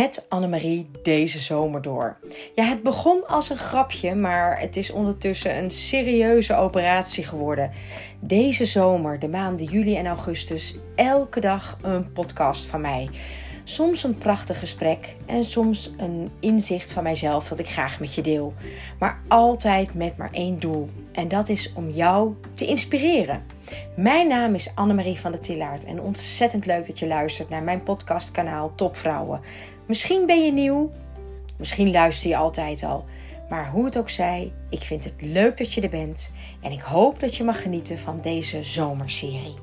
met Annemarie deze zomer door. Ja, het begon als een grapje, maar het is ondertussen een serieuze operatie geworden. Deze zomer, de maanden juli en augustus, elke dag een podcast van mij. Soms een prachtig gesprek en soms een inzicht van mijzelf dat ik graag met je deel. Maar altijd met maar één doel. En dat is om jou te inspireren. Mijn naam is Annemarie van der Tillaert en ontzettend leuk dat je luistert naar mijn podcastkanaal Topvrouwen. Misschien ben je nieuw, misschien luister je altijd al. Maar hoe het ook zij, ik vind het leuk dat je er bent en ik hoop dat je mag genieten van deze zomerserie.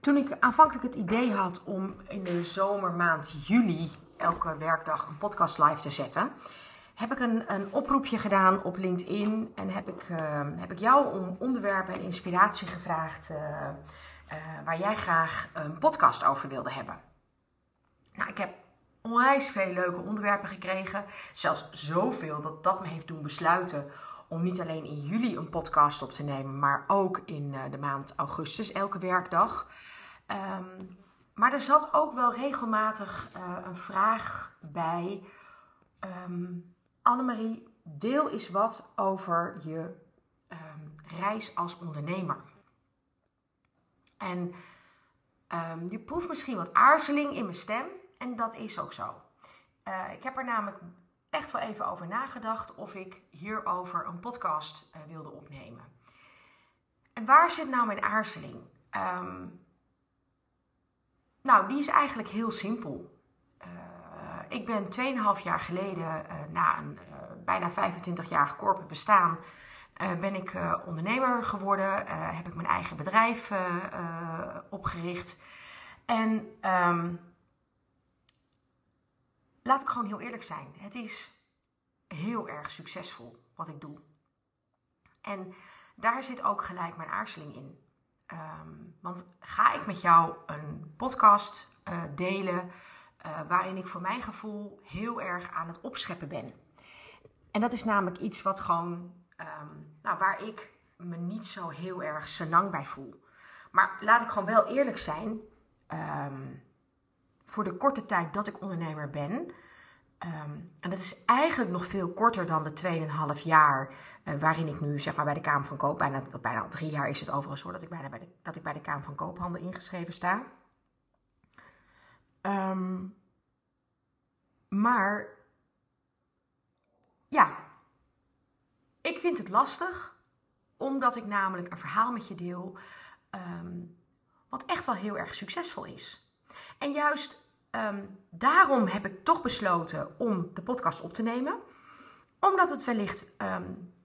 Toen ik aanvankelijk het idee had om in de zomermaand juli elke werkdag een podcast live te zetten, heb ik een, een oproepje gedaan op LinkedIn en heb ik, uh, heb ik jou om onderwerpen en inspiratie gevraagd uh, uh, waar jij graag een podcast over wilde hebben. Nou, ik heb onwijs veel leuke onderwerpen gekregen, zelfs zoveel dat dat me heeft doen besluiten om niet alleen in juli een podcast op te nemen, maar ook in de maand augustus elke werkdag. Um, maar er zat ook wel regelmatig een vraag bij. Um, Annemarie, deel eens wat over je um, reis als ondernemer. En um, je proeft misschien wat aarzeling in mijn stem. En dat is ook zo. Uh, ik heb er namelijk echt wel even over nagedacht of ik hierover een podcast uh, wilde opnemen. En waar zit nou mijn aarzeling? Um, nou, die is eigenlijk heel simpel. Uh, ik ben 2,5 jaar geleden, na een bijna 25-jarig corporate bestaan, ben ik ondernemer geworden. heb ik mijn eigen bedrijf opgericht. En um, laat ik gewoon heel eerlijk zijn. Het is heel erg succesvol wat ik doe. En daar zit ook gelijk mijn aarzeling in. Um, want ga ik met jou een podcast delen waarin ik voor mijn gevoel heel erg aan het opscheppen ben. En dat is namelijk iets wat gewoon, um, nou, waar ik me niet zo heel erg senang bij voel. Maar laat ik gewoon wel eerlijk zijn. Um, voor de korte tijd dat ik ondernemer ben, um, en dat is eigenlijk nog veel korter dan de 2,5 jaar uh, waarin ik nu zeg maar bij de Kamer van Koop, bijna, bijna drie jaar is het overigens hoor dat ik, bijna bij de, dat ik bij de Kamer van Koophandel ingeschreven sta. Maar ja, ik vind het lastig, omdat ik namelijk een verhaal met je deel, um, wat echt wel heel erg succesvol is. En juist um, daarom heb ik toch besloten om de podcast op te nemen, omdat het wellicht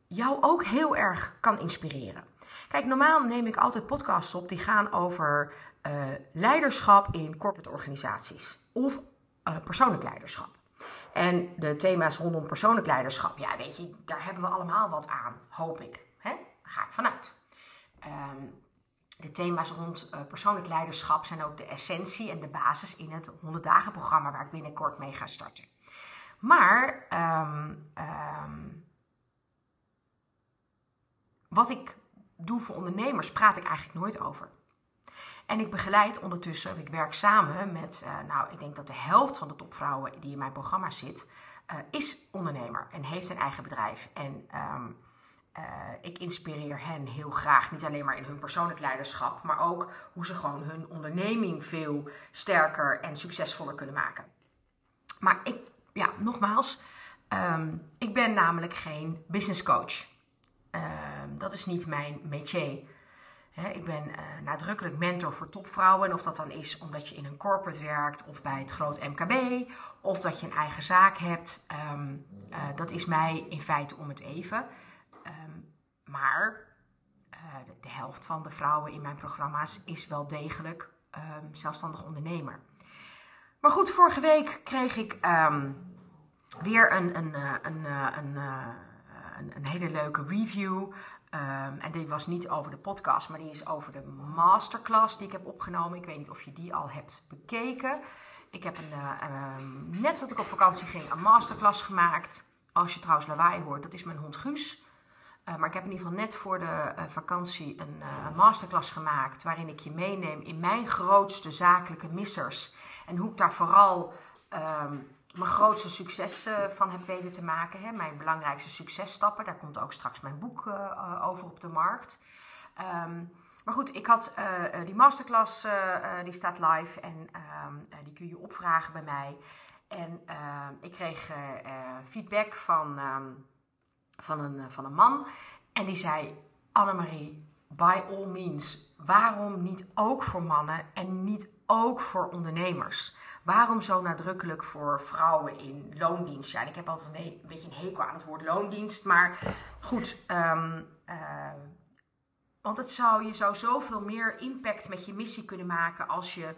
jou ook heel erg kan inspireren. Kijk, normaal neem ik altijd podcasts op die gaan over uh, leiderschap in corporate organisaties of uh, persoonlijk leiderschap. En de thema's rondom persoonlijk leiderschap, ja, weet je, daar hebben we allemaal wat aan, hoop ik. Hè? Daar ga ik vanuit. Um, de thema's rond uh, persoonlijk leiderschap zijn ook de essentie en de basis in het 100 dagen programma waar ik binnenkort mee ga starten. Maar um, um, wat ik doe voor ondernemers, praat ik eigenlijk nooit over. En ik begeleid ondertussen, ik werk samen met, uh, nou, ik denk dat de helft van de topvrouwen die in mijn programma zit, uh, is ondernemer en heeft een eigen bedrijf. En um, uh, ik inspireer hen heel graag, niet alleen maar in hun persoonlijk leiderschap, maar ook hoe ze gewoon hun onderneming veel sterker en succesvoller kunnen maken. Maar ik, ja, nogmaals, um, ik ben namelijk geen business coach. Um, dat is niet mijn métier. Ik ben uh, nadrukkelijk mentor voor topvrouwen. En of dat dan is omdat je in een corporate werkt of bij het groot MKB. Of dat je een eigen zaak hebt. Um, uh, dat is mij in feite om het even. Um, maar uh, de, helft van de vrouwen in mijn programma's is wel degelijk um, zelfstandig ondernemer. Maar goed, vorige week kreeg ik weer een, een, een, een hele leuke review Um, en die was niet over de podcast, maar die is over de masterclass die ik heb opgenomen. Ik weet niet of je die al hebt bekeken. Ik heb een, uh, um, net wat ik op vakantie ging, een masterclass gemaakt. Als je trouwens lawaai hoort, dat is mijn hond Guus. maar ik heb in ieder geval net voor de vakantie een masterclass gemaakt. Waarin ik je meeneem in mijn grootste zakelijke missers. En hoe ik daar vooral ehm, mijn grootste succes van heb weten te maken. Hè? Mijn belangrijkste successtappen. Daar komt ook straks mijn boek over op de markt. Um, maar goed, ik had uh, die masterclass, die staat live en ehm, die kun je opvragen bij mij. En ehm, ik kreeg feedback van, van, een, van een man en die zei: Annemarie, by all means, waarom niet ook voor mannen en niet ook voor ondernemers? Waarom zo nadrukkelijk voor vrouwen in loondienst? Ja, ik heb altijd een, beetje een hekel aan het woord loondienst, maar goed. Um, want het zou, je zou zoveel meer impact met je missie kunnen maken als je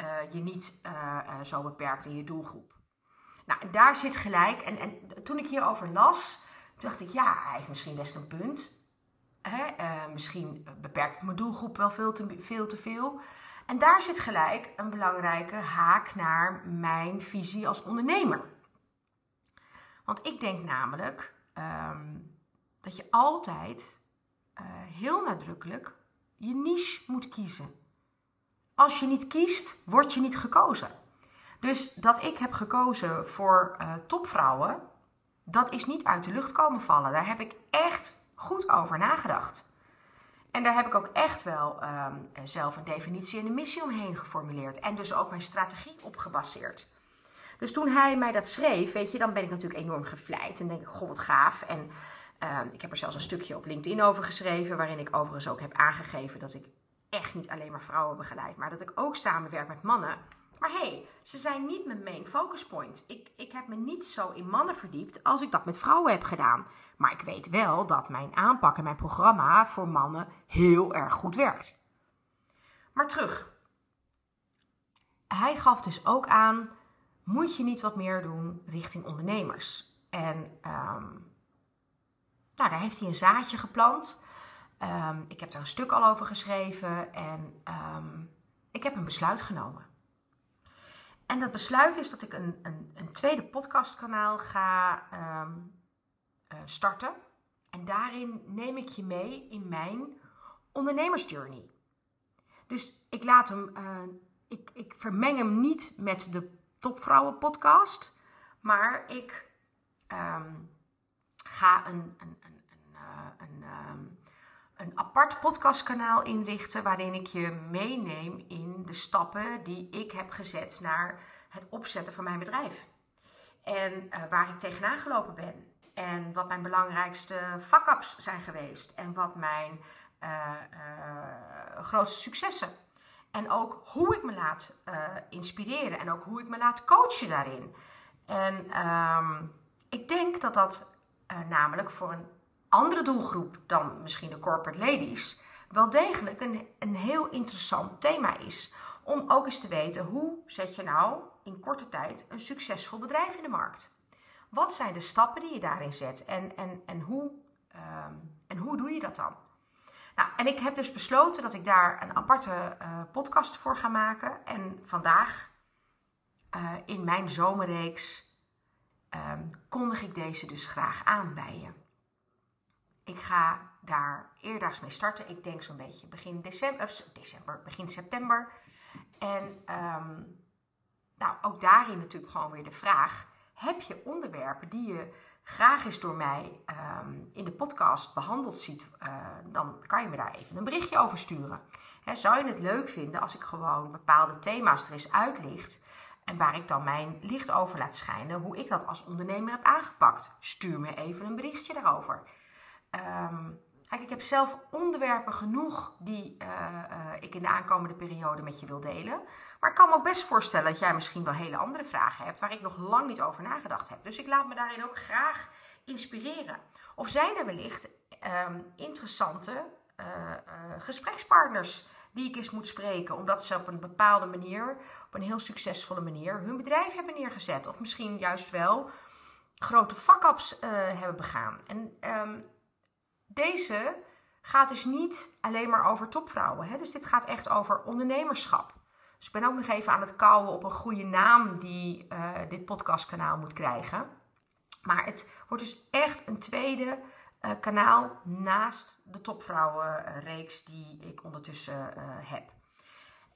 uh, je niet uh, zo beperkt in je doelgroep. Nou, daar zit gelijk. En, en toen ik hierover las, dacht ik, ja, hij heeft misschien best een punt. Hè? Uh, misschien beperk ik mijn doelgroep wel veel te, veel te veel. En daar zit gelijk een belangrijke haak naar mijn visie als ondernemer. Want ik denk namelijk um, dat je altijd uh, heel nadrukkelijk je niche moet kiezen. Als je niet kiest, word je niet gekozen. Dus dat ik heb gekozen voor uh, topvrouwen, dat is niet uit de lucht komen vallen. Daar heb ik echt goed over nagedacht. En daar heb ik ook echt wel um, zelf een definitie en een missie omheen geformuleerd. En dus ook mijn strategie op gebaseerd. Dus toen hij mij dat schreef, weet je, dan ben ik natuurlijk enorm gevleid. En denk ik, goh, wat gaaf. En Ehm, ik heb er zelfs een stukje op LinkedIn over geschreven, waarin ik overigens ook heb aangegeven dat ik echt niet alleen maar vrouwen begeleid, maar dat ik ook samenwerk met mannen. Maar hey, ze zijn niet mijn main focus point. Ik, ik heb me niet zo in mannen verdiept als ik dat met vrouwen heb gedaan. Maar ik weet wel dat mijn aanpak en mijn programma voor mannen heel erg goed werkt. Maar terug. Hij gaf dus ook aan: moet je niet wat meer doen richting ondernemers? En um, nou, daar heeft hij een zaadje geplant. Ehm, ik heb daar een stuk al over geschreven en um, ik heb een besluit genomen. En dat besluit is dat ik een, een, een tweede podcastkanaal ga starten. En daarin neem ik je mee in mijn ondernemersjourney. Dus ik laat hem, uh, ik, ik vermeng hem niet met de Topvrouwen podcast, maar ik ga een, een, een, een, ehm, een apart podcastkanaal inrichten waarin ik je meeneem in de stappen die ik heb gezet naar het opzetten van mijn bedrijf. En waar ik tegenaan gelopen ben. En wat mijn belangrijkste fuck-ups zijn geweest. En wat mijn uh, uh, grootste successen. En ook hoe ik me laat inspireren. En ook hoe ik me laat coachen daarin. En um, ik denk dat dat namelijk voor een andere doelgroep dan misschien de corporate ladies, wel degelijk een, een heel interessant thema is. Om ook eens te weten hoe zet je nou in korte tijd een succesvol bedrijf in de markt. Wat zijn de stappen die je daarin zet en, en, en, hoe, um, en hoe doe je dat dan? Nou, en ik heb dus besloten dat ik daar een aparte uh, podcast voor ga maken. En vandaag uh, in mijn zomerreeks um, kondig ik deze dus graag aan bij je. Ik ga daar eerdaags mee starten. Ik denk zo'n beetje begin december, of december, begin september. En um, nou, ook daarin natuurlijk gewoon weer de vraag: heb je onderwerpen die je graag eens door mij um, in de podcast behandeld ziet? Uh, dan kan je me daar even een berichtje over sturen. Zou je het leuk vinden als ik gewoon bepaalde thema's er eens uitlicht? En waar ik dan mijn licht over laat schijnen, hoe ik dat als ondernemer heb aangepakt. Stuur me even een berichtje daarover. Um, kijk, ik heb zelf onderwerpen genoeg die uh, uh, ik in de aankomende periode met je wil delen. Maar ik kan me ook best voorstellen dat jij misschien wel hele andere vragen hebt waar ik nog lang niet over nagedacht heb. Dus ik laat me daarin ook graag inspireren. Of zijn er wellicht um, interessante uh, gesprekspartners die ik eens moet spreken, omdat ze op een bepaalde manier, op een heel succesvolle manier, hun bedrijf hebben neergezet. Of misschien juist wel grote fuck-ups hebben begaan. En um, deze gaat dus niet alleen maar over topvrouwen. Hè? Dus dit gaat echt over ondernemerschap. Dus ik ben ook nog even aan het kouwen op een goede naam die uh, dit podcastkanaal moet krijgen. Maar het wordt dus echt een tweede kanaal naast de topvrouwenreeks die ik ondertussen heb.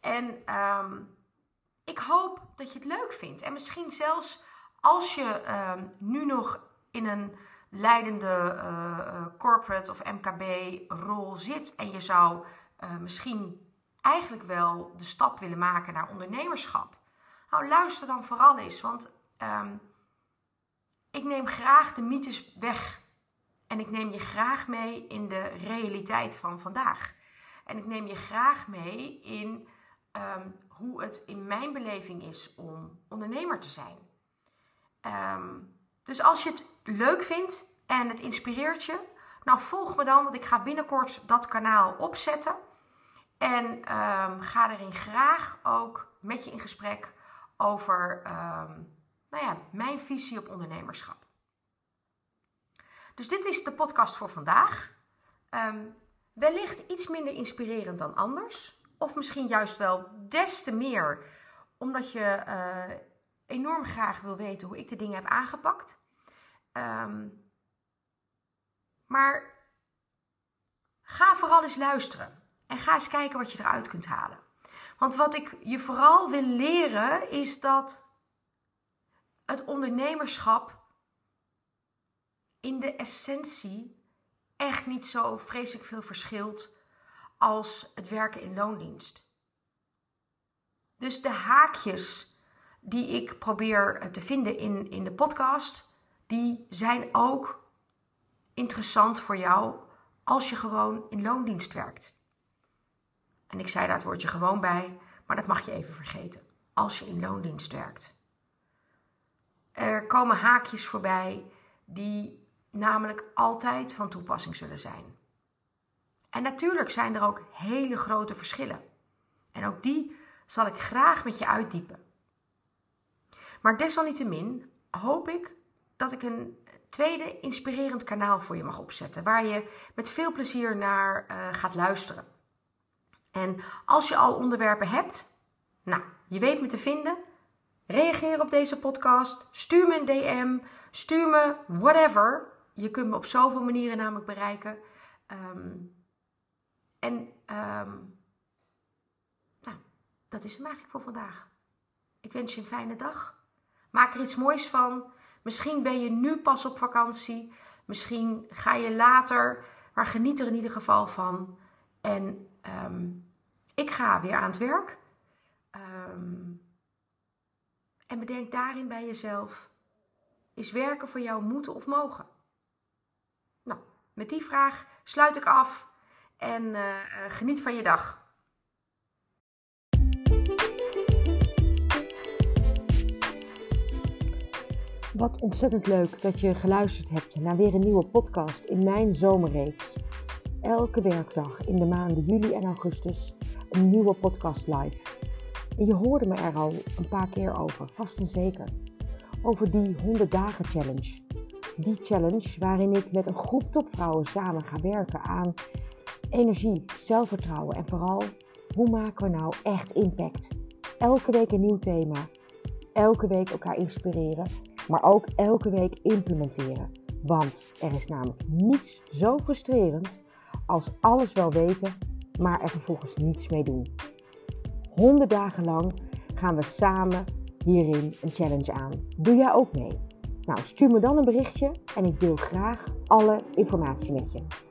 En ehm, ik hoop dat je het leuk vindt. En misschien zelfs als je ehm, nu nog in een leidende uh, corporate of MKB-rol zit en je zou uh, misschien eigenlijk wel de stap willen maken naar ondernemerschap. Nou, luister dan vooral eens, want um, ik neem graag de mythes weg. En ik neem je graag mee in de realiteit van vandaag. En ik neem je graag mee in um, hoe het in mijn beleving is om ondernemer te zijn. Um, dus als je het leuk vindt en het inspireert je, nou volg me dan, want ik ga binnenkort dat kanaal opzetten. En um, ga erin graag ook met je in gesprek over nou ja, mijn visie op ondernemerschap. Dus dit is de podcast voor vandaag. wellicht iets minder inspirerend dan anders. Of misschien juist wel des te meer, omdat je uh, enorm graag wil weten hoe ik de dingen heb aangepakt. Um, maar ga vooral eens luisteren en ga eens kijken wat je eruit kunt halen. Want wat ik je vooral wil leren is dat het ondernemerschap in de essentie echt niet zo vreselijk veel verschilt als het werken in loondienst. Dus de haakjes die ik probeer te vinden in, in de podcast, die zijn ook interessant voor jou als je gewoon in loondienst werkt. En ik zei daar het woordje gewoon bij, maar dat mag je even vergeten. Als je in loondienst werkt. Er komen haakjes voorbij die namelijk altijd van toepassing zullen zijn. En natuurlijk zijn er ook hele grote verschillen. En ook die zal ik graag met je uitdiepen. Maar desalniettemin hoop ik dat ik een tweede inspirerend kanaal voor je mag opzetten, waar je met veel plezier naar uh, gaat luisteren. En als je al onderwerpen hebt, nou, je weet me te vinden. Reageer op deze podcast, stuur me een DM, stuur me whatever. Je kunt me op zoveel manieren namelijk bereiken. Um, en um, nou, dat is het eigenlijk voor vandaag. Ik wens je een fijne dag. Maak er iets moois van. Misschien ben je nu pas op vakantie. Misschien ga je later. Maar geniet er in ieder geval van. En um, ik ga weer aan het werk. Um, en bedenk daarin bij jezelf: is werken voor jou moeten of mogen? Nou, met die vraag sluit ik af en uh, geniet van je dag. Wat ontzettend leuk dat je geluisterd hebt naar weer een nieuwe podcast in mijn zomerreeks. Elke werkdag in de maanden juli en augustus een nieuwe podcast live. En je hoorde me er al een paar keer over, vast en zeker. Over die 100 dagen challenge. Die challenge waarin ik met een groep topvrouwen samen ga werken aan energie, zelfvertrouwen en vooral hoe maken we nou echt impact? Elke week een nieuw thema, elke week elkaar inspireren, maar ook elke week implementeren. Want er is namelijk niets zo frustrerend als alles wel weten, maar er vervolgens niets mee doen. 100 dagen lang gaan we samen hierin een challenge aan. Doe jij ook mee? Nou, stuur me dan een berichtje en ik deel graag alle informatie met je.